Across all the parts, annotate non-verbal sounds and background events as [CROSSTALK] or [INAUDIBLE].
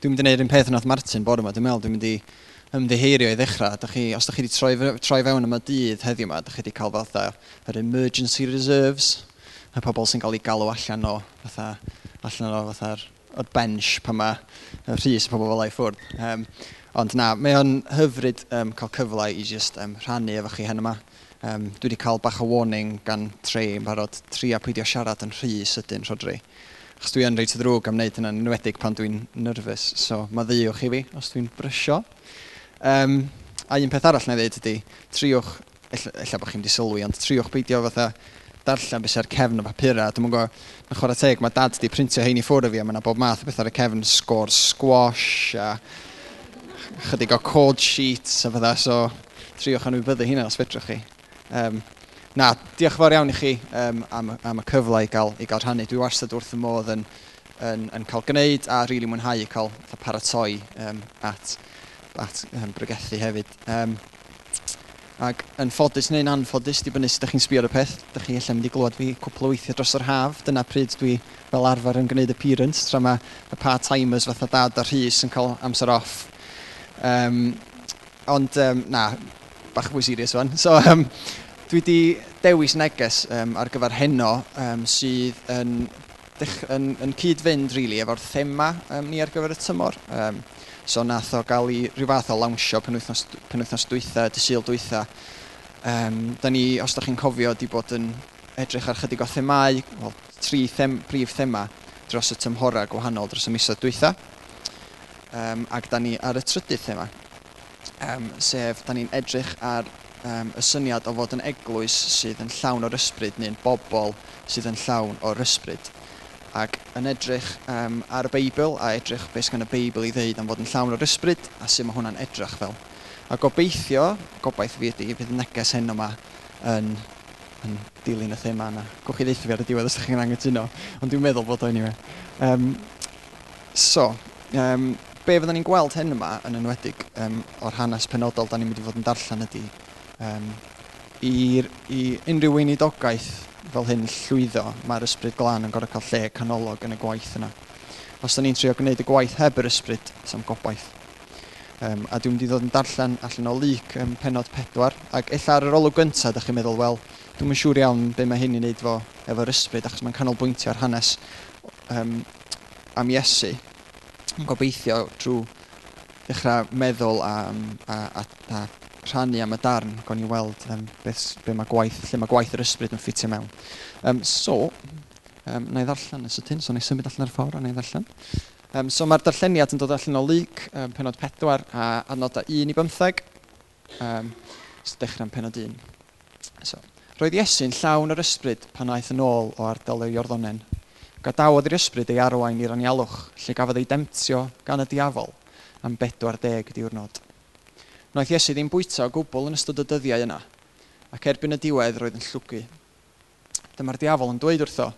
Dwi'n mynd i wneud un peth yn oedd Martin bore yma. Dwi'n meddwl dwi'n mynd i ymddiheirio i ddechrau. Da chi, os da chi wedi troi, troi fewn yma dydd heddiw yma, da chi wedi cael fatha yr emergency reserves, y pobl sy'n cael ei galw allan o fatha, allan o fatha'r o'r bench pan mae y rhys y pobl fel ei ffwrdd. Um, ond na, mae o'n hyfryd um, cael cyfle i just um, rhannu efo chi hen yma. Um, dwi wedi cael bach o warning gan tre yn barod tri a pwydio siarad yn rhy sydyn, Rodri achos dwi yn reit o ddrwg am wneud hynna'n enwedig pan dwi'n nerfus. So mae ddiwch i fi os dwi'n brysio. Um, a un peth arall na i ddweud ydy, triwch, ella bod chi'n di sylwi, ond triwch beidio fatha darllen beth sy'r cefn o papura. Dwi'n mwyn go, na chwarae teg, mae dad wedi printio hein i ffwrdd fi, a mae yna bob math o beth ar y cefn, sgôr squash, a chydig o code sheets, a fydda, so triwch anwybyddu hynna os fedrwch chi. Um, na, diolch yn fawr iawn i chi um, am, am y cyfle i gael, i gael rhannu. Dwi wastad wrth y modd yn, yn, yn cael gwneud a rili really mwynhau i cael paratoi um, at, at um, brygethu hefyd. Um, Ac yn ffodus neu'n anffodus, dibynnu sut ydych chi'n sbio ar y peth. Dych chi efallai mynd i glywed fi cwpl o weithiau dros yr haf. Dyna pryd dwi fel arfer yn gwneud appearance, tra mae y part-timers fatha dad a rhys yn cael amser off. Um, ond, um, na, bach fwy serious fan. So, um, dwi di dewis neges um, ar gyfer heno um, sydd yn, dech, yn, yn cyd-fynd really, efo'r thema um, ni ar gyfer y tymor. Um, so nath o gael i rhyw fath o lawnsio penwythnos, penwythnos dwytha, dysil dwytha. Um, da ni, os da chi'n cofio, di bod yn edrych ar chydig o themau, well, tri them, brif thema dros y tymhorau gwahanol dros y misoedd dwytha. Um, ac da ni ar y trydydd thema, um, sef da ni'n edrych ar um, y syniad o fod yn eglwys sydd yn llawn o'r ysbryd neu'n bobl sydd yn llawn o'r ysbryd. Ac yn edrych um, ar y Beibl a edrych beth gan y Beibl i ddeud am fod yn llawn o'r ysbryd a sut mae hwnna'n edrych fel. A gobeithio, gobaith fi ydy, fydd neges hyn yma yn, yn dilyn y thema yna. Gwch chi ddeithio fi ar y diwedd os ydych chi'n angytuno, ond dwi'n meddwl bod o'n anyway. Um, so, um, be fyddwn ni'n gweld hyn yma yn enwedig um, o'r hanes penodol da ni'n mynd i fod yn darllen ydy um, i, i unrhyw weinidogaeth fel hyn llwyddo, mae'r ysbryd glân yn gorau cael lle canolog yn y gwaith yna. Os da ni'n trio gwneud y gwaith heb yr ysbryd, sam gobaith. Um, a dwi'n mynd i ddod yn darllen allan o lyc um, penod pedwar, ac illa ar yr olwg gyntaf, da chi'n meddwl, wel, dwi'n yn siŵr iawn be mae hyn i wneud fo efo'r ysbryd, achos mae'n canolbwyntio ar hanes um, am Iesu. Yn gobeithio drwy ddechrau meddwl a, a, a, a rhannu am y darn, gon i weld um, beth, be mae gwaith, lle mae gwaith yr ysbryd yn ffitio mewn. Um, so, um, na i ddarllen y sydyn, so na i symud allan ar ffordd a na i ddarllen. Um, so mae'r darlleniad yn dod allan o lyg, um, penod 4 a adnodau 1 i 15. Um, so dechrau am penod 1. So, Roedd Iesu'n llawn yr ysbryd pan aeth yn ôl o ardal ei orddonen. Gadawodd i'r ysbryd ei arwain i'r anialwch, lle gafodd ei demtio gan y diafol am bedwar deg diwrnod. Wnaeth Iesu ddim bwyta o gwbl yn ystod y dyddiau yna, ac erbyn y diwedd roedd yn llwgu. Dyma'r diafol yn dweud wrtho,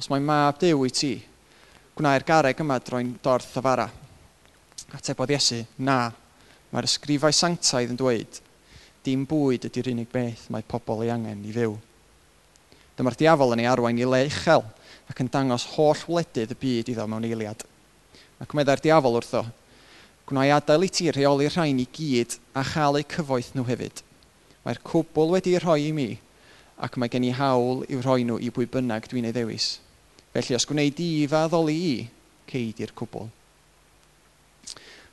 os mae mab dew i ti, gwna'r gareg yma droi'n dorth a fara. Atebodd Iesu, na, mae'r ysgrifau sanctaidd yn dweud, dim bwyd ydy'r unig beth mae pobl ei angen i fyw. Dyma'r diafol yn ei arwain i le uchel ac yn dangos holl wledydd y byd iddo mewn eiliad. Ac meddai'r diafol wrtho, Gwna i adael i ti rheoli'r rhain i gyd a chael eu cyfoeth nhw hefyd. Mae'r cwbl wedi'i rhoi i mi ac mae gen i hawl i'w rhoi nhw i bwy bynnag dwi'n ei ddewis. Felly os gwneud i fa ddoli i, ceid i'r cwbl.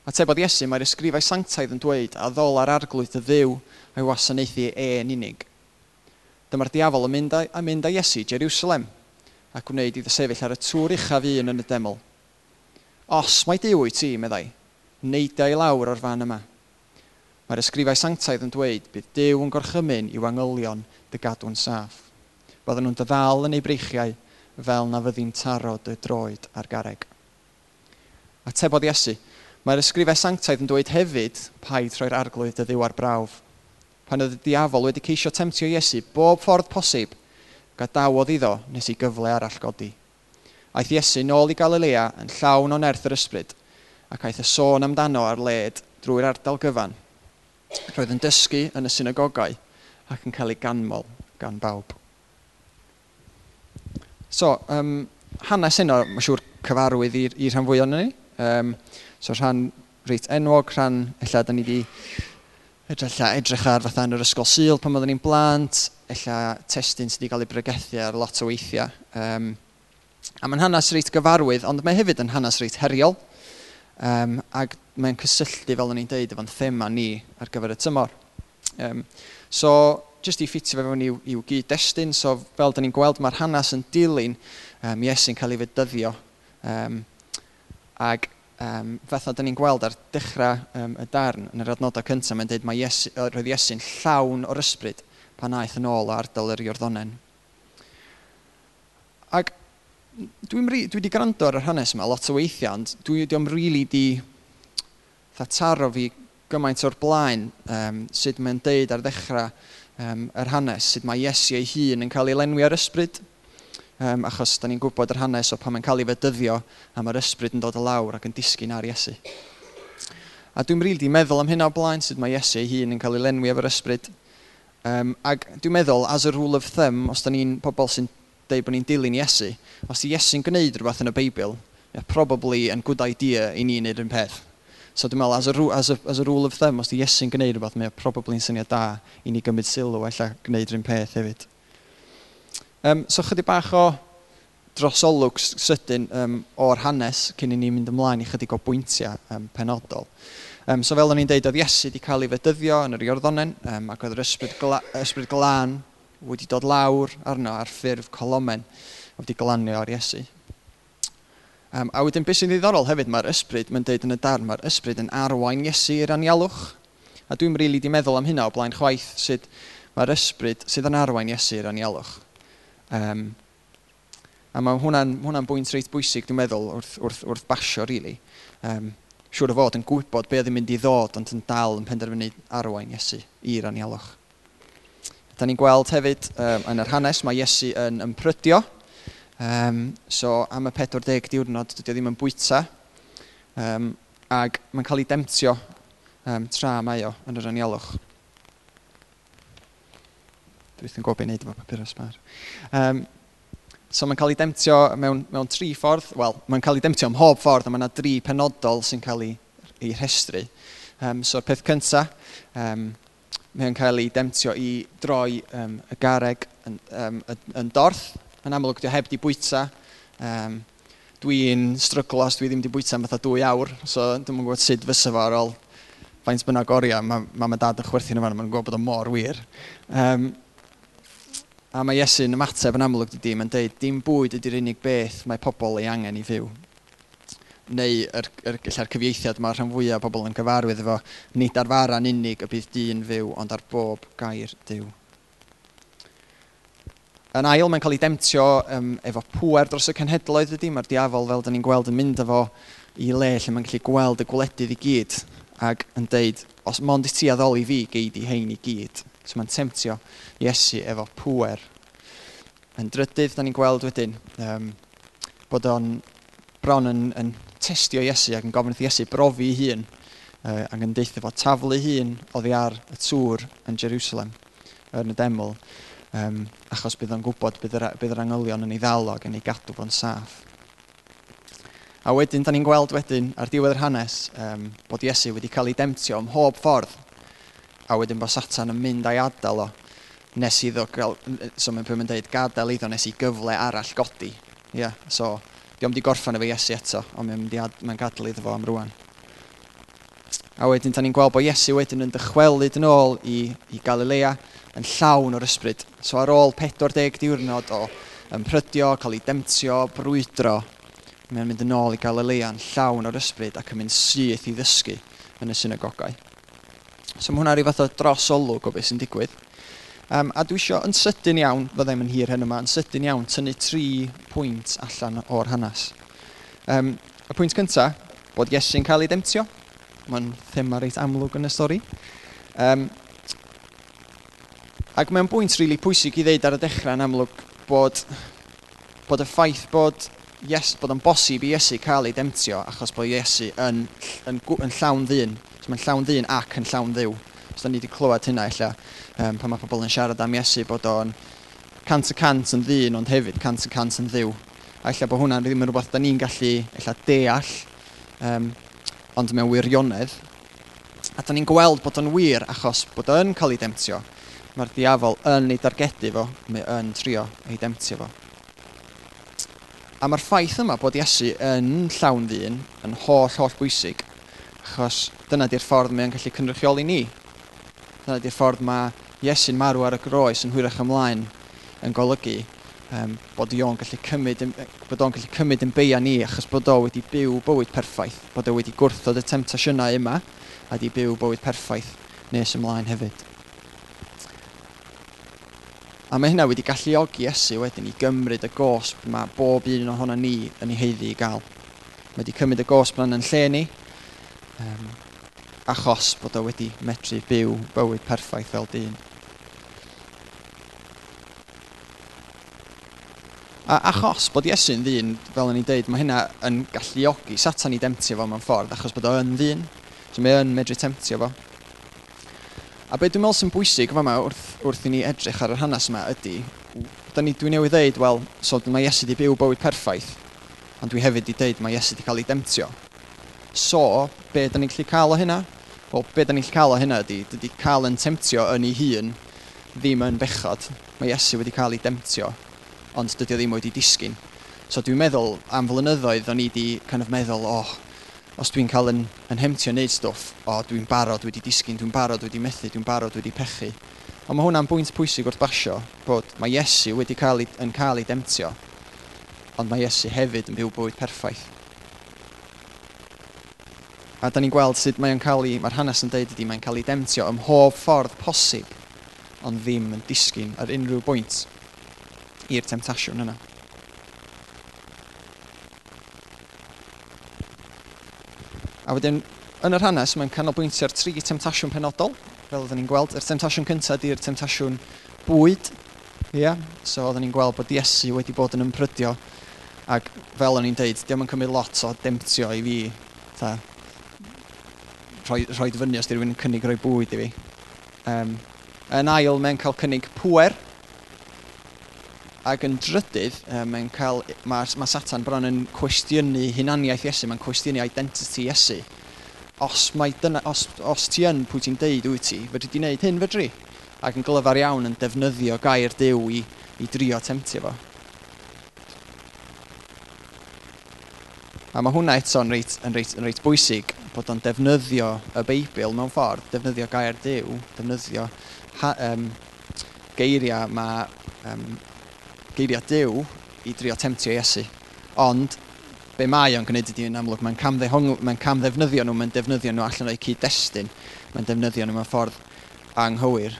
Atebodd Iesu, mae'r ysgrifau sanctaidd yn dweud a ddol ar arglwydd y ddew a'i wasanaethu e'n unig. Dyma'r diafol yn mynd a, a mynd a Iesu Jerusalem ac wneud iddo sefyll ar y tŵr uchaf un yn y deml. Os mae diw i ti, meddai, neidio i lawr o'r fan yma. Mae'r ysgrifau sanctaidd yn dweud bydd Dyw yn gorchymyn i'w angylion dy gadw'n saff. Byddwn nhw'n dyddal yn ei breichiau fel na fyddi'n taro dy droed ar gareg. Atebodd Iesu, mae'r ysgrifau sanctaidd yn dweud hefyd paid rhoi'r arglwydd dyddiw ar brawf. Pan oedd y diafol wedi ceisio temtio Iesu bob ffordd posib, gadawodd iddo nes i gyfle arall godi. Aeth Iesu nôl i Galilea yn llawn o'n erth yr ysbryd ac aeth y sôn amdano ar led drwy'r ardal gyfan, roedd yn dysgu yn y synagogau ac yn cael ei ganmol gan bawb. So, um, hanes yno, mae'n siŵr cyfarwydd i'r, rhan fwy o'n ni. Um, so, rhan reit enwog, rhan ella da ni wedi edrych, edrych ar fatha yn yr ysgol syl pan oedden ni'n blant, ella testyn sydd wedi cael ei bregethu ar lot o weithiau. Um, a mae'n hanes reit gyfarwydd, ond mae hefyd yn hanes reit heriol. Um, ac mae'n cysylltu, fel o'n i'n deud, efo'n thema ni ar gyfer y tymor. Um, so, jyst i ffitio fe fewn i'w, iw gyd-destun, so fel da ni'n gweld mae'r hanes yn dilyn um, Iesu'n cael ei fydyddio. Um, ac um, fatha da ni'n gweld ar dechrau um, y darn yn yr adnodau cyntaf, mae'n dweud mae Iesu, roedd Iesu'n llawn o'r ysbryd pan aeth yn ôl o ardal yr Iorddonen. Ac dwi'n dwi wedi gwrando ar yr hanes yma lot o weithiau, ond dwi ddim rili really di taro fi gymaint o'r blaen um, sut mae'n deud ar ddechrau um, yr hanes, sut mae Iesu ei hun yn cael ei lenwi ar ysbryd. Um, achos da ni'n gwybod yr hanes o pan mae'n cael ei fedyddio a mae'r ysbryd yn dod o lawr ac yn disgyn ar Iesu. A dwi'n rili di meddwl am hynna o blaen sut mae Iesu ei hun yn cael ei lenwi efo'r ysbryd. Um, ac dwi'n meddwl, as a rule of thumb, os da ni'n pobl sy'n deud bod ni'n dilyn Iesu, os i Iesu'n gwneud rhywbeth yn y Beibl, yeah, probably yn good idea i ni wneud yn peth. So dwi'n meddwl, as a, as a, as a rule of thumb, os di Iesu'n gwneud rhywbeth, mae'n probably yn syniad da i ni gymryd sylw efallai gwneud rhywun peth hefyd. Um, so chydig bach o drosolwg sydyn um, o'r hanes cyn i ni mynd ymlaen i chydig o bwyntiau um, penodol. Um, so fel o'n i'n deud, oedd Iesu wedi cael ei fedyddio yn yr Iorddonen, um, ac oedd yr ysbryd, gla, ysbryd glân wedi dod lawr arno ar ffurf colomen a wedi glanio ar Iesu. Um, a wedyn beth sy'n ddiddorol hefyd, mae'r ysbryd, mae'n deud yn y darn, mae'r ysbryd yn arwain Iesu i'r anialwch. A dwi'n rili really di meddwl am hynna o blaen chwaith sydd mae'r ysbryd sydd yn arwain Iesu i'r anialwch. Um, a mae hwnna'n hwnna bwynt reit bwysig, dwi'n meddwl, wrth, wrth, wrth basio, rili. Really. Um, siŵr o fod yn gwybod be oedd yn mynd i ddod, ond yn dal yn penderfynu arwain Iesu i'r anialwch. Da ni'n gweld hefyd um, yn yr hanes mae Iesu yn ymprydio. Um, so am y 40 diwrnod dydy o ddim yn bwyta. Um, ac mae'n cael ei demtio um, tra mae o yn yr anialwch. Dwi wrth yn gwybod beth i wneud efo papur ysbar. Um, so mae'n cael ei demtio mewn, mewn tri ffordd, wel, mae'n cael ei demtio ym mhob ffordd, a mae yna dri penodol sy'n cael ei, ei rhestru. Um, so'r peth cyntaf, um, mae'n cael ei demtio i droi um, y gareg yn, um, yn dorth. Yn amlwg, dwi heb di bwyta. Um, dwi'n stryglo os dwi ddim di bwyta am fatha dwy awr, so dwi'n yn gwybod sut fysa fo ar ôl faint bynnag oriau. Mae mam a dad yn chwerthu'n yma, mae'n gwybod bod o mor wir. Um, a mae Iesu'n ymateb yn amlwg dydy, mae'n deud, dim bwyd ydy'r unig beth mae pobl ei angen i fyw neu yr, yr, yr cyfieithiad mae rhan fwyaf o bobl yn gyfarwydd efo, nid ar faran unig y bydd dyn fyw, ond ar bob gair diw. Yn ail, mae'n cael ei demtio um, efo pŵer dros y cenhedloedd ydy. Mae'r diafol, fel dyn ni'n gweld, yn mynd efo i le lle mae'n gallu gweld y gwledydd i gyd ac yn deud, os mond i ti addoli fi, geid i hein i gyd. So mae'n temtio Iesu efo pŵer. Yn drydydd, da ni'n gweld wedyn um, bod o'n bron yn, yn testio Iesu ac yn gofyn wrth Iesu brofi ei hun uh, ac yn deithio fo taflu hun oddi ar y tŵr yn Jerusalem yn y deml um, achos bydd o'n gwybod bydd yr, bydd yr angylion yn ei ddal ac yn ei gadw fo'n saff. A wedyn, da ni'n gweld wedyn ar diwedd yr hanes um, bod Iesu wedi cael ei demtio ym mhob ffordd a wedyn bod Satan yn mynd a'i adael o nes iddo gael, so mae'n pwy'n mynd dweud gadael iddo nes i gyfle arall godi. Yeah, so, Di o'n di gorffan efo Iesu eto, ond mae'n mae mae'n iddo fo am rwan. A wedyn, da ni'n gweld bod Iesu wedyn yn dychwelyd yn ôl i, i Galilea yn llawn o'r ysbryd. So ar ôl 40 diwrnod o ymprydio, cael ei demtio, brwydro, mae'n mynd yn ôl i Galilea yn llawn o'r ysbryd ac yn mynd syth i ddysgu yn y synagogau. So mae hwnna rhyw fath o drosolwg o beth sy'n digwydd. Um, a dwi eisiau yn sydyn iawn, fyddai'm yn hir hyn yma, yn sydyn iawn tynnu tri pwynt allan o'r hanes. Um, y pwynt cyntaf, bod Iesu'n cael ei demtio. Mae'n thema reit amlwg yn y stori. Um, ac mae'n bwynt rili really pwysig i ddeud ar y dechrau yn amlwg bod, bod y ffaith bod yes, bod yn bosib i Iesu cael ei demtio achos bod Iesu yn, yn, yn, yn llawn ddyn. So mae'n llawn ddyn ac yn llawn ddiw achos da ni wedi clywed hynna illa um, pan mae pobl yn siarad am Iesu bod o'n cant y cant yn ddyn ond hefyd cant y cant yn ddiw. A illa bod hwnna'n ddim yn rhywbeth da ni'n gallu illa deall um, ond mewn wirionedd. A da ni'n gweld bod o'n wir achos bod o'n cael ei demtio. Mae'r diafol yn ei dargedu fo, mae yn trio ei demtio fo. A mae'r ffaith yma bod Iesu yn llawn ddyn, yn holl holl bwysig, achos dyna di'r ffordd mae'n gallu cynrychioli ni Dyna ydy'r ffordd mae Iesu'n marw ar y groes yn hwyrach ymlaen yn golygu um, bod o'n gallu cymryd, bod o'n gallu cymryd yn beia ni achos bod o wedi byw bywyd perffaith, bod o wedi gwrthod y temtasiynau yma a wedi byw bywyd perffaith nes ymlaen hefyd. A mae hynna wedi galluogi Iesu wedyn i gymryd y gosb mae bob un ohono ni yn ei heiddi i gael. Mae wedi cymryd y gosb yna'n yn lle ni, um, achos bod o wedi medru byw bywyd perffaith fel dyn. A achos bod Iesu'n ddyn, fel o'n i'n deud, mae hynna yn galluogi satan i demtio fo mewn ffordd, achos bod o'n ddyn. So mae o'n medru temtio fo. A beth dwi'n meddwl sy'n bwysig fama wrth, wrth i ni edrych ar yr hanes yma ydy, da ni dwi'n newydd ddeud, wel, so mae Iesu wedi byw bywyd perffaith, ond dwi hefyd wedi deud mae Iesu wedi cael ei demtio. So, be da ni'n gallu cael o hynna? Wel, be da ni'n gallu cael o hynna ydy, dydy cael yn temtio yn ei hun ddim yn bechod. Mae Iesu wedi cael ei demtio, ond dydy o ddim wedi disgyn. So dwi'n meddwl am flynyddoedd o'n i wedi kind of meddwl, oh, os dwi'n cael yn, yn hemtio wneud stwff, o, oh, dwi'n barod wedi disgyn, dwi'n barod wedi methu, dwi'n barod wedi pechu. Ond mae hwnna'n bwynt pwysig wrth basio, bod mae Iesu wedi cael ei, yn cael ei demtio, ond mae Iesu hefyd yn byw bywyd perffaith a da ni'n gweld sut mae'n cael ei, mae'r hanes yn deud ydy, mae'n cael ei demtio ym mhob ffordd posib, ond ddim yn disgyn ar unrhyw bwynt i'r temtasiwn yna. A wedyn, yn yr hanes, mae'n canolbwyntio'r tri temtasiwn penodol, fel oedden ni'n gweld. Yr temtasiwn cyntaf ydy'r temtasiwn bwyd. Ia? So oedden ni'n gweld bod Iesu wedi bod yn ymprydio. Ac fel o'n i'n deud, diolch yn cymryd lot o demtio i fi. Ta, rhoi, rhoi fyny os di rhywun yn cynnig rhoi bwyd i fi. Um, yn ail, mae'n cael cynnig pwer. Ac yn drydydd, mae'n cael, mae, mae Satan bron yn cwestiynu hunaniaeth Iesu, mae'n cwestiynu identity Iesu. Os, mae dyna, os, os ti yn pwy ti'n deud wyt ti, fedri di wneud hyn fedri? Ac yn glyfar iawn yn defnyddio gair dew i, i drio temtio fo. A mae hwnna eto'n reit, yn, reit, yn reit bwysig bod o'n defnyddio y Beibl mewn ffordd, defnyddio gair Dyw, defnyddio ha, um, geiriau ma, um, geiriau Dyw i drio temtio Iesu. Ond, be mae o'n gwneud ydy yn amlwg, mae'n cam, mae cam ddefnyddio nhw, mae'n defnyddio nhw allan o'i cyd-destun, mae'n defnyddio nhw mewn ffordd anghywir.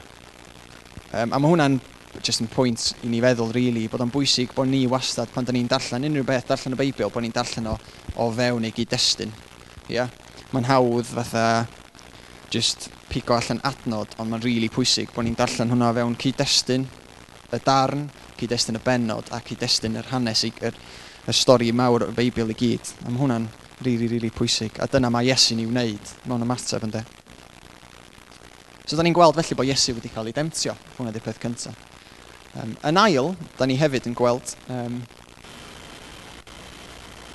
Um, a mae hwnna'n just yn pwynt i ni feddwl, really, bod o'n bwysig bod ni wastad, pan da ni'n darllen unrhyw beth, darllen y Beibl, bod ni'n darllen o, o fewn ei gyd-destun. Yeah? mae'n hawdd fatha just pigo allan adnod, ond mae'n really pwysig bod ni'n darllen hwnna fewn cyd-destun y darn, cyd-destun y benod a cyd-destun yr hanes, yr, yr stori mawr o'r Beibl i gyd. A mae hwnna'n rili, rili pwysig. A dyna mae Iesu ni wneud mewn ymateb ynddo. So, da ni'n gweld felly bod Iesu wedi cael ei demtio. Hwna di'r peth cyntaf. Um, yn ail, da ni hefyd yn gweld um,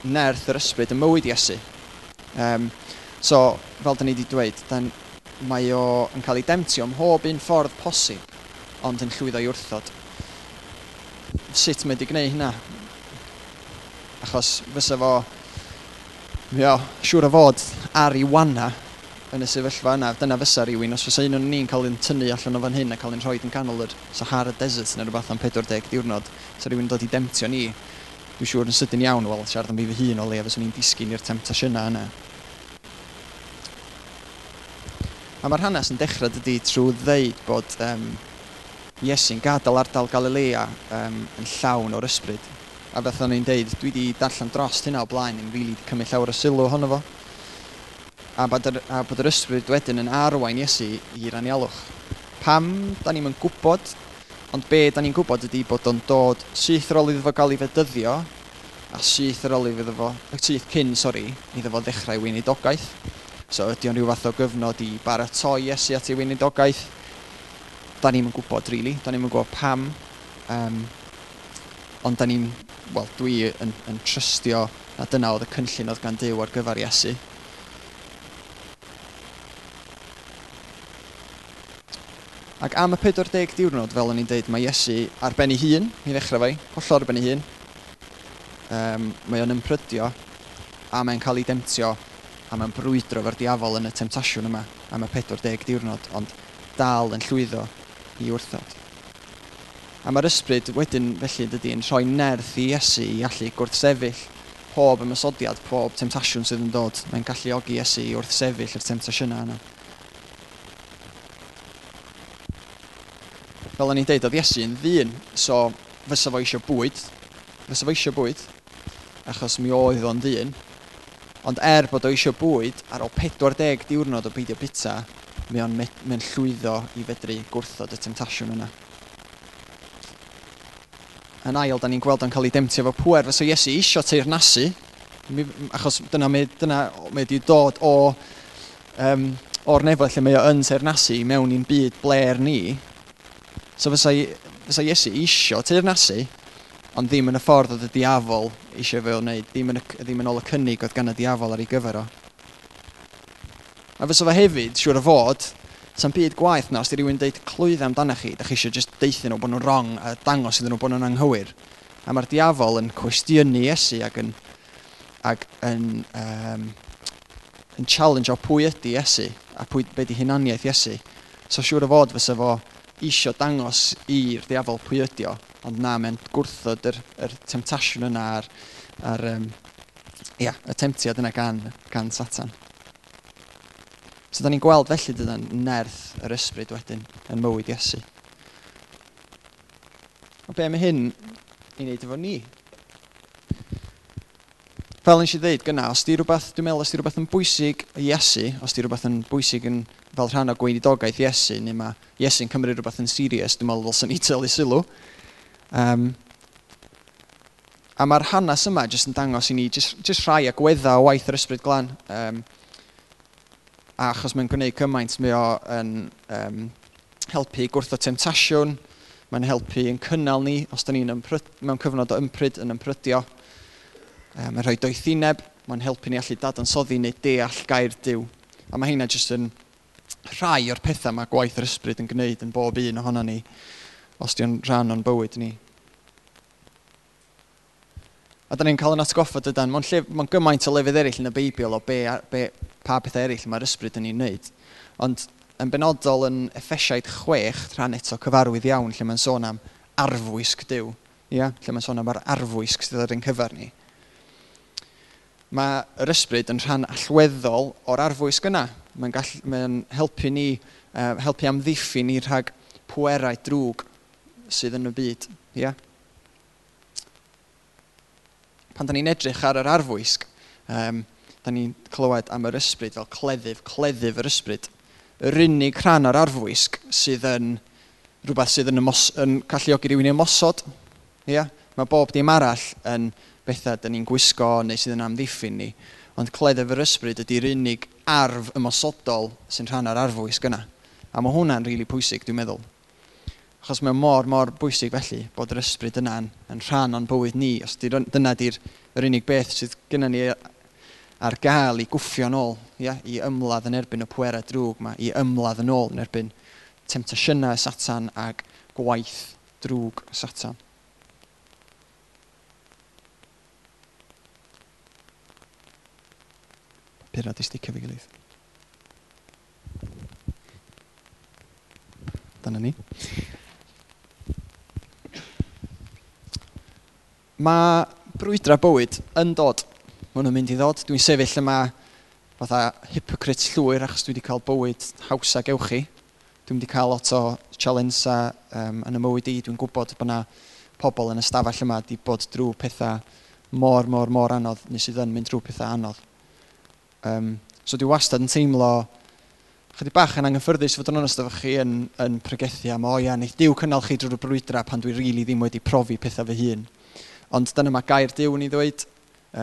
nerth yr ysbryd yn mywyd Iesu. Um, So, fel da ni wedi dweud, dan, mae o yn cael ei demtio ym mhob un ffordd posib, ond yn llwyddo i wrthod. Sut mae wedi gwneud hynna? Achos fysa fo, mi o, siŵr o fod ar ei wana yn y sefyllfa yna, dyna fysa rhywun, os fysa un o'n ni'n cael ein tynnu allan o fan hyn a cael ein rhoi yn ganol yr Sahara Desert neu rhywbeth am 40 diwrnod, sa rhywun dod i demtio ni, dwi'n siŵr yn sydyn iawn, wel, siarad am fi fy hun o le, fysa ni'n disgyn i'r temptasiynau yna. A mae'r hanes yn dechrau dydy trwy ddeud bod um, Iesu'n gadael ardal Galilea um, yn llawn o'r ysbryd. A beth o'n i'n deud, dwi wedi darllen dros hynna o blaen yn rili really cymryd llawer o sylw ohono fo. A bod, yr, a bod yr ysbryd wedyn yn arwain Iesu i'r anialwch. Pam, da ni'n gwybod, ond be da ni'n gwybod ydy bod o'n dod syth ar ôl iddo fo gael ei fedyddio, a syth ar ôl iddo fo, syth cyn, sori, iddo fo ddechrau weinidogaeth. So ydy o'n rhyw fath o gyfnod i baratoi Iesu at ei weinidogaeth? Da ni'n gwybod, rili. Really. Da ni'n gwybod pam. Um, ond da ni'n, wel, dwi yn, yn trystio na dyna oedd y cynllun oedd gan Dyw ar gyfer Iesu. Ac am y 40 diwrnod, fel o'n i'n deud, mae Iesu ar ben ei hun, i ddechrau fe, holl ar ben ei hun. Um, mae o'n ymphrydio a mae'n cael ei demtio a mae'n brwydro fo'r diafol yn y temtasiwn yma am y 40 diwrnod, ond dal yn llwyddo i wrthod. A mae'r ysbryd wedyn felly dydy yn rhoi nerth i Iesu i allu gwrthsefyll pob ymysodiad, pob temtasiwn sydd yn dod. Mae'n gallu ogi Iesu i wrthsefyll yr temtasiynau yna. Fel o'n i'n deud, oedd Iesu yn ddyn, so fysa fo eisiau bwyd, fysa fo eisiau bwyd, achos mi oedd o'n ddyn, Ond er bod o eisiau bwyd, ar ôl 40 diwrnod o beidio bita, mae o'n mae'n llwyddo i fedru gwrthod y temtasiwn yna. Yn ail, da ni'n gweld o'n cael ei demtio efo pwer, fysa Iesu eisiau teirnasu, achos dyna mae, dyna mae wedi dod o, um, o'r nefoedd lle mae o yn teirnasu mewn i'n byd bler ni. So fysa, fysa Iesu eisiau teirnasu, ond ddim yn y ffordd oedd y diafol eisiau fe o wneud, ddim yn, y, ddim yn ôl y cynnig oedd gan y diafol ar ei gyfer o. A fysa fe hefyd, siŵr o fod, sa'n byd gwaith na, os di rhywun deud clwydd amdanoch chi, da chi eisiau just deithio nhw bod nhw'n wrong a dangos iddyn nhw bod nhw'n anghywir. A mae'r diafol yn cwestiynu Iesu ac yn, ac yn, um, yn challenge o pwy ydy Iesu a pwy, be di hunaniaeth Iesu. So siŵr o fod fysa fo isio dangos i'r diafol pwy ydi o, ond na, mae'n gwrthod yr, yr temptasiwn yna a'r, ar um, ia, y temptiad yna gan, gan Satan. So, da ni'n gweld felly dyna'n nerth yr ysbryd wedyn yn mywyd Iesu. O be mae hyn i wneud efo ni? Fel nes i ddeud gyna, os di rhywbeth, dwi'n meddwl, os di rhywbeth yn bwysig i Iesu, os di rhywbeth yn bwysig yn fel rhan o gweinidogaeth Iesu, neu mae Iesu'n cymryd rhywbeth yn serius, dwi'n meddwl ddylsyn ni tylu sylw. Um, a mae'r hanes yma jyst yn dangos i ni jyst, jyst rhai agwedda o waith yr ysbryd glan. Um, a achos mae'n gwneud cymaint, mae o'n um, helpu gwrth o temtasiwn, mae'n helpu yn cynnal ni os da ni'n mewn cyfnod o ympryd yn ymprydio. Um, mae'n rhoi doethineb, mae'n helpu ni allu dadansoddi neu deall gair diw. A mae hynna jyst yn rhai o'r pethau mae gwaith yr ysbryd yn gwneud yn bob un ohono ni, os di'n rhan o'n bywyd ni. A da ni'n cael yn atgoffa dydan, mae'n lle, mae gymaint o lefydd eraill yn y Beibl o be, be, pa bethau eraill mae'r ysbryd yn ei wneud. Ond yn benodol yn effesiaid chwech, rhan eto cyfarwydd iawn, lle mae'n sôn am arfwisg diw. Ia? Lle mae'n sôn am yr arfwisg sydd ar ein cyfer ni. Mae ysbryd yn rhan allweddol o'r arfwisg yna. Mae'n mae helpu ni, uh, helpu amddiffyn ni rhag pwerau drwg sydd yn y byd. Ia? Pan da ni'n edrych ar yr arfwisg, um, da ni'n clywed am yr ysbryd fel cleddyf, cleddyf yr ysbryd. Yr unig rhan o'r arfwisg sydd yn rhywbeth sydd yn, ymos, yn galluogi rhywun i ymosod. Ia? Mae bob dim arall yn bethau da ni'n gwisgo neu sydd yn amddiffyn ni. Ond cleddyf yr ysbryd ydy'r unig arf ymosodol sy'n rhan o'r arfwys gyna. A mae hwnna'n rili really pwysig, dwi'n meddwl. Achos mae mor, mor bwysig felly bod yr ysbryd yna yn rhan o'n bywyd ni, os di, dyna di'r yr unig beth sydd gyda ni ar gael i gwffio yn ôl, ia? i ymladd yn erbyn y pwerau drwg yma, i ymladd yn ôl yn erbyn temtasiynau satan ac gwaith drwg satan. papur di sticio fi gilydd. Dyna ni. Mae brwydra bywyd yn dod. Mae nhw'n mynd i ddod. Dwi'n sefyll yma fatha hypocrite llwyr achos dwi wedi cael bywyd hawsa gewch chi. Dwi'n wedi cael lot o challensa um, yn y mywyd i. Dwi'n gwybod bod yna pobl yn y stafell yma wedi bod drwy pethau mor, mor, mor anodd, neu sydd yn mynd drwy pethau anodd. Um, so dwi wastad yn teimlo chydig bach yn anghyffyrddus fod yn onest efo chi yn, yn pregethu am, o ia, wneud diw cynnal chi drwy'r brwydra pan dwi rili really ddim wedi profi pethau fy hun. Ond dyna mae gair diw yn ei ddweud,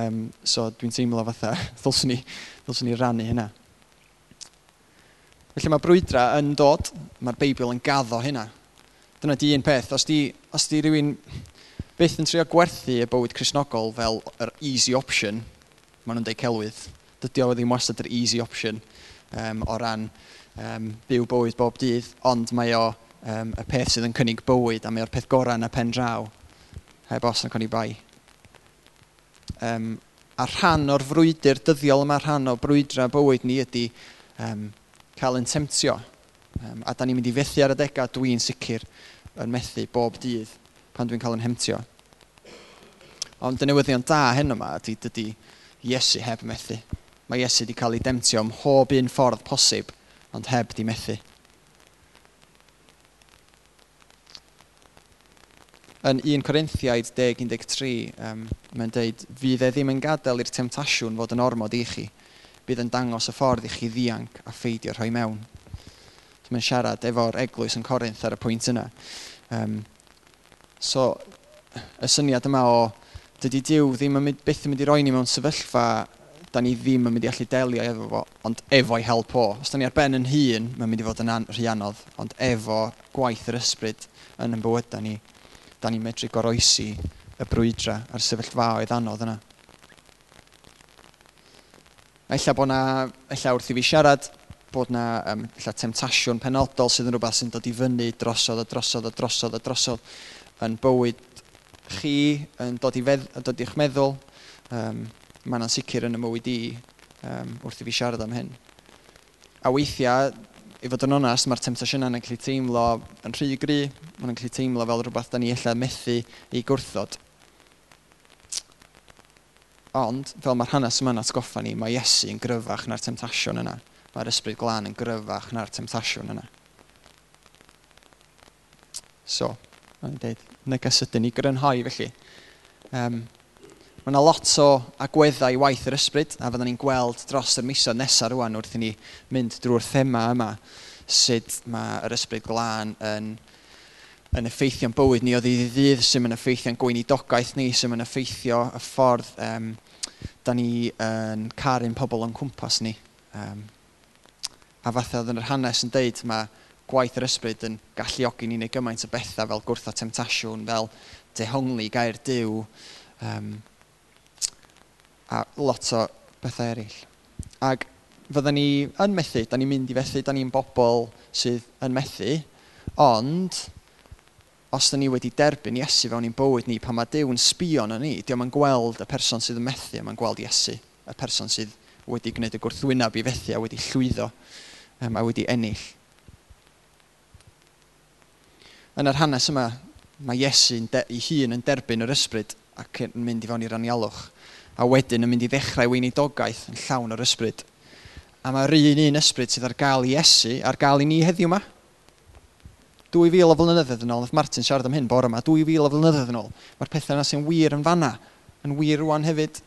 um, so dwi'n teimlo fatha, [LAUGHS] ddylswn ni, ddylswn ni rannu hynna. Felly mae brwydra yn dod, mae'r Beibl yn gaddo hynna. Dyna di un peth, os di, os di rhywun byth yn trio gwerthu y bywyd Cresnogol fel yr easy option, maen nhw'n deud celwydd, dydy o ddim wastad yr easy option um, o ran um, byw bywyd bob dydd, ond mae o um, y peth sydd yn cynnig bywyd a mae o'r peth gorau yn y pen draw heb os yn cynnig bai. Um, a rhan o'r frwydr dyddiol yma, rhan o brwydra bywyd ni ydy um, cael yn temtio. Um, a da ni'n mynd i fethu ar y degau, dwi'n sicr yn methu bob dydd pan dwi'n cael yn hemtio. Ond y newyddion da hyn yma ydy dydy Iesu heb methu mae Iesu wedi cael ei demtio ym mhob un ffordd posib, ond heb di methu. Yn 1 Corinthiaid 10.13, um, mae'n dweud, fydd e ddim yn gadael i'r temtasiwn fod yn ormod i chi, bydd yn dangos y ffordd i chi ddianc a pheidio rhoi mewn. So, mae'n siarad efo'r eglwys yn Corinth ar y pwynt yna. Um, so, y syniad yma o, dydy Dyw ddim yn mynd, byth yn mynd i roi ni mewn sefyllfa da ni ddim yn mynd i allu delio efo fo, ond efo'i help o. Os da ni ar ben yn hun, mae'n mynd i fod yn an, rhy anodd, ond efo gwaith yr ysbryd yn yn bywydau ni, da ni'n medru goroesi y brwydra a'r sefyllfaoedd anodd yna. Ella bod na, ella wrth i fi siarad, bod na um, ella temtasiwn penodol sydd yn rhywbeth sy'n dod i fyny drosodd a drosodd a drosodd a drosodd yn bywyd chi, yn dod, i fedd, dod i'ch meddwl, um, mae yna'n sicr yn y mywyd i um, wrth i fi siarad am hyn. A weithiau, i fod yn onest, mae'r temptasiynau yn gallu teimlo yn rhy gry, mae'n gallu teimlo fel rhywbeth da ni efallai methu i gwrthod. Ond, fel mae'r hanes yma'n atgoffa ni, mae Iesu yn gryfach na'r temtasiwn yna. Mae'r ysbryd glân yn gryfach na'r temtasiwn yna. So, mae'n dweud, neges ydyn ni grynhoi felly. Um, Mae yna lot o agweddau i waith yr ysbryd, a fyddwn ni'n gweld dros yr misoedd nesaf rwan wrth i ni mynd drwy'r thema yma, sut mae yr ysbryd glân yn, yn effeithio'n bywyd ni o ddydd i ddydd, sy'n mynd effeithio'n gweinidogaeth ni, sy'n mynd effeithio y ffordd um, da ni yn caru'n pobl o'n cwmpas ni. Um, a fatha oedd yn yr hanes yn deud, mae gwaith yr ysbryd yn galluogi ni neu gymaint o bethau fel gwrtho temtasiwn, fel dehongli gair diw, um, a lot o bethau eraill. Ac fyddwn ni yn methu, da ni'n mynd i fethu, da ni'n bobl sydd yn methu, ond os da ni wedi derbyn Iesu fewn i'n bywyd ni, pan mae Dyw yn sbio na ni, diolch yn gweld y person sydd yn methu, mae'n gweld Iesu, y person sydd wedi gwneud y gwrthwyneb i fethu a wedi llwyddo um, a wedi ennill. Yn yr hanes yma, mae Iesu ei hun yn derbyn yr ysbryd ac yn mynd i fewn i'r anialwch a wedyn yn mynd i ddechrau weinidogaeth yn llawn o'r ysbryd. A mae'r un un ysbryd sydd ar gael i Esu ar gael i ni heddiw yma. 2000 o flynyddoedd yn ôl, oedd Martin siarad am hyn bore yma, 2000 o flynyddoedd yn ôl, mae'r pethau yna sy'n wir yn fanna, yn wir rwan hefyd.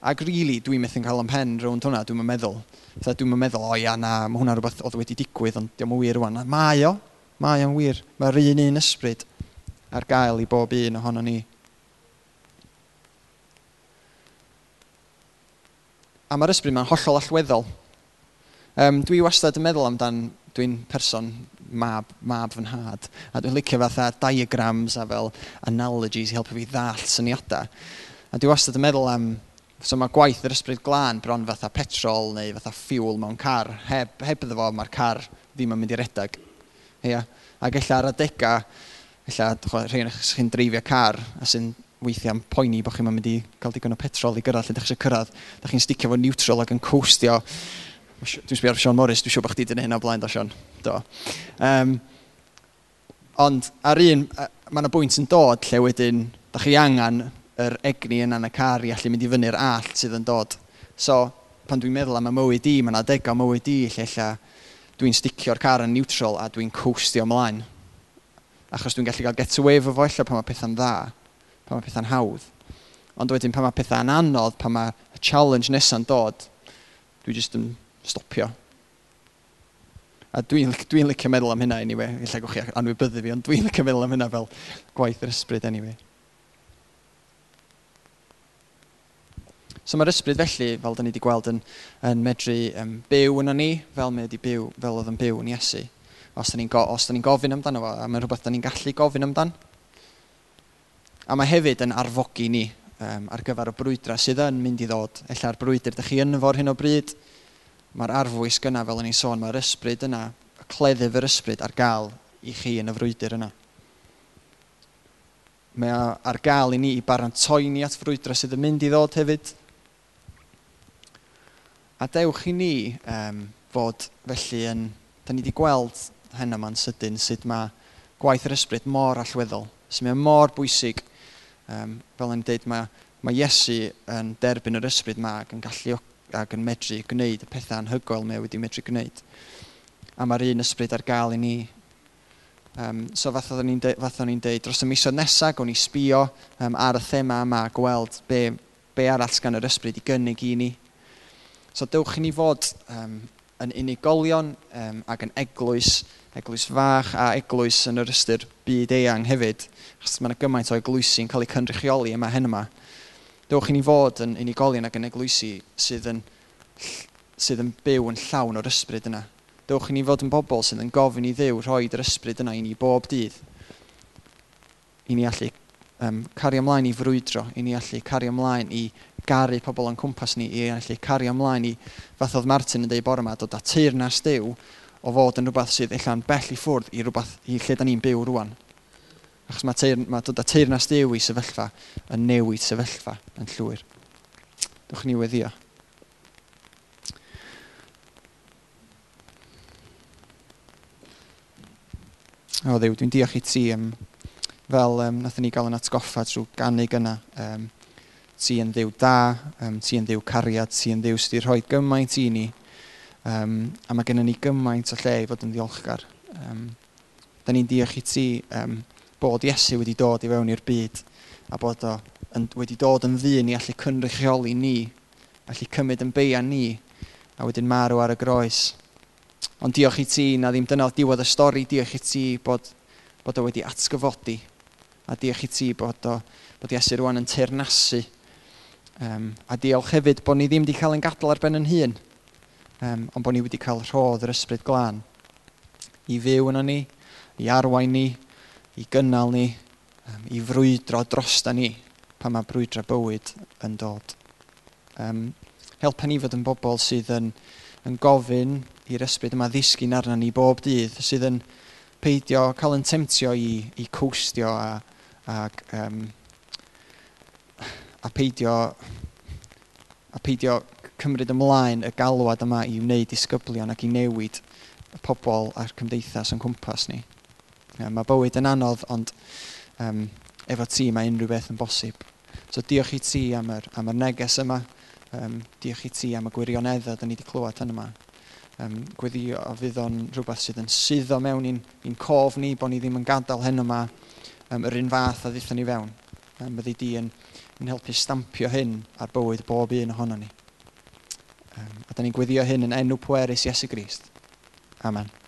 Ac rili, really, dwi'n methu'n cael am pen rownd hwnna, dwi'n meddwl. Fytha dwi'n meddwl, o ia, na, mae hwnna rhywbeth oedd wedi digwydd, ond diolch yn wir rwan. Mae o, mae o'n wir. Mae'r un un ysbryd ar gael i bob un ohono ni. a mae'r ysbryd mae'n hollol allweddol. Um, dwi wastad yn meddwl amdan, dwi'n person mab, mab fy nhad, a dwi'n licio fatha diagrams a fel analogies i helpu fi ddall syniadau. A dwi wastad yn meddwl am, so mae gwaith yr ysbryd glân bron fatha petrol neu fatha ffiwl mewn car, heb, heb iddo fo mae'r car ddim yn mynd i redag. Ia. Ac ella'r adegau, ella rhaid chi'n dreifio car a sy'n weithiau am poeni bod chi'n mynd i cael digon o petrol i gyrraedd lle ydych chi eisiau cyrraedd. Da chi'n sticio fo neutral ac yn coastio. Dwi'n sbio ar Sean Morris, dwi'n siŵr bod chdi dyn hyn o blaen, da Sean. Do. Um, ond ar un, mae yna bwynt yn dod lle wedyn, da chi angen yr egni yna yn y car i allu mynd i fyny'r all sydd yn dod. So, pan dwi'n meddwl am y mywyd i, mae yna adegau mywyd i lle lle dwi'n sticio'r car yn neutral a dwi'n coastio ymlaen. Achos dwi'n gallu cael get away fo fo lle pan mae pethau'n dda pan mae pethau'n hawdd. Ond wedyn pan mae pethau'n anodd, pan mae y challenge nesaf'n dod, dwi jyst yn stopio. A dwi'n dwi, dwi licio meddwl am hynna, anyway. Illa gwch chi anwybyddu fi, ond dwi'n licio meddwl am hynna fel gwaith yr ysbryd, anyway. So mae'r ysbryd felly, fel da ni wedi gweld, yn, yn medru um, byw yna ni, fel mae wedi byw, fel oedd yn byw yn Iesu. Os da ni'n go, ni gofyn amdano fo, a mae'n rhywbeth da ni'n gallu gofyn amdano. A mae hefyd yn arfogi ni um, ar gyfer y brwydra sydd yn mynd i ddod. Ella'r brwydr ydych chi yn fo'r hyn o bryd, mae'r arfwys gyna fel o'n sôn, mae'r ysbryd yna, y cleddyf yr ysbryd ar gael i chi yn y frwydr yna. Mae ar gael i ni i barantoi ni at frwydra sydd yn mynd i ddod hefyd. A dewch i ni um, fod felly yn... Da ni wedi gweld hyn yma'n sydyn sut mae gwaith yr ysbryd mor allweddol, Sut mae mor bwysig um, fel yn dweud, mae, mae Iesu yn derbyn yr ysbryd ma ac yn gallu ac yn medru gwneud y pethau anhygoel mae wedi medru gwneud. A mae'r un ysbryd ar gael i ni. Um, so fath o'n i'n dweud, dros y misoedd nesaf, o'n i sbio um, ar y thema yma gweld be, be arall gan yr ysbryd i gynnig i ni. So dewch i ni fod um, yn unigolion um, ac yn eglwys, eglwys fach a eglwys yn yr ystyr byd eang hefyd. Achos mae yna gymaint o eglwysi'n cael eu cynrychioli yma hen yma. Dewch i ni fod yn unigolion ac yn eglwysi sydd yn, sydd yn byw yn llawn o'r ysbryd yna. Dewch i ni fod yn bobl sydd yn gofyn i ddew rhoi yr ysbryd yna i ni bob dydd. I ni allu um, cario ymlaen i frwydro, i ni allu cario ymlaen i garu pobl o'n cwmpas ni, i allu cario ymlaen i, fath oedd Martin yn dweud bore yma, dod â teirnas dew o fod yn rhywbeth sydd ella'n bell i ffwrdd i rhywbeth i lle da ni'n byw rwan. Achos mae, teir, mae dod â teirnas dew i sefyllfa yn newid sefyllfa yn llwyr. Dwch ni weddio. O ddew, dwi'n diolch i ti am fel um, nathon ni gael yn atgoffa trwy gannig yna. Um, ti yn ddiw da, um, ti yn ddiw cariad, ti yn ddiw sydd wedi rhoi gymaint i ni. Um, a mae gennym ni gymaint o lle i fod yn ddiolchgar. Um, da ni'n diolch i ti um, bod Iesu wedi dod i fewn i'r byd a bod o yn, wedi dod yn ddyn i allu cynrychioli ni, allu cymryd yn beia ni, a wedyn marw ar y groes. Ond diolch i ti, na ddim dyna diwedd y stori, diolch i ti bod, bod o wedi atgyfodi A diolch i ti bod, o, bod Iesu rwan yn teirnasu. Um, a diolch hefyd bod ni ddim wedi cael ein gadael ar ben yn hun, um, ond bod ni wedi cael rhodd yr ysbryd glân i fyw yno ni, i arwain ni, i gynnal ni, um, i frwydro drosta ni pan mae brwydro bywyd yn dod. Um, helpa ni fod yn bobl sydd yn, yn gofyn i'r ysbryd yma ddisgyn arna ni bob dydd, sydd yn peidio cael yn temtio i, i cwstio a, ac, um, a peidio a peidio cymryd ymlaen y galwad yma i wneud disgyblion ac i newid y pobl a'r cymdeithas yn cwmpas ni. Um, mae bywyd yn anodd, ond um, efo ti mae unrhyw beth yn bosib. So diolch i ti am yr, am yr neges yma. Um, diolch i ti am y gwirioneddau da ni wedi clywed yn yma. Um, gweddio o fydd o'n rhywbeth sydd yn suddo mewn i'n cof ni, bod ni ddim yn gadael hyn yma um, yr un fath a ddeithon ni fewn. Um, byddi di yn, yn helpu stampio hyn ar bywyd bob un ohono ni. Um, a da ni'n gweddio hyn yn enw pwerus Iesu Grist. Amen.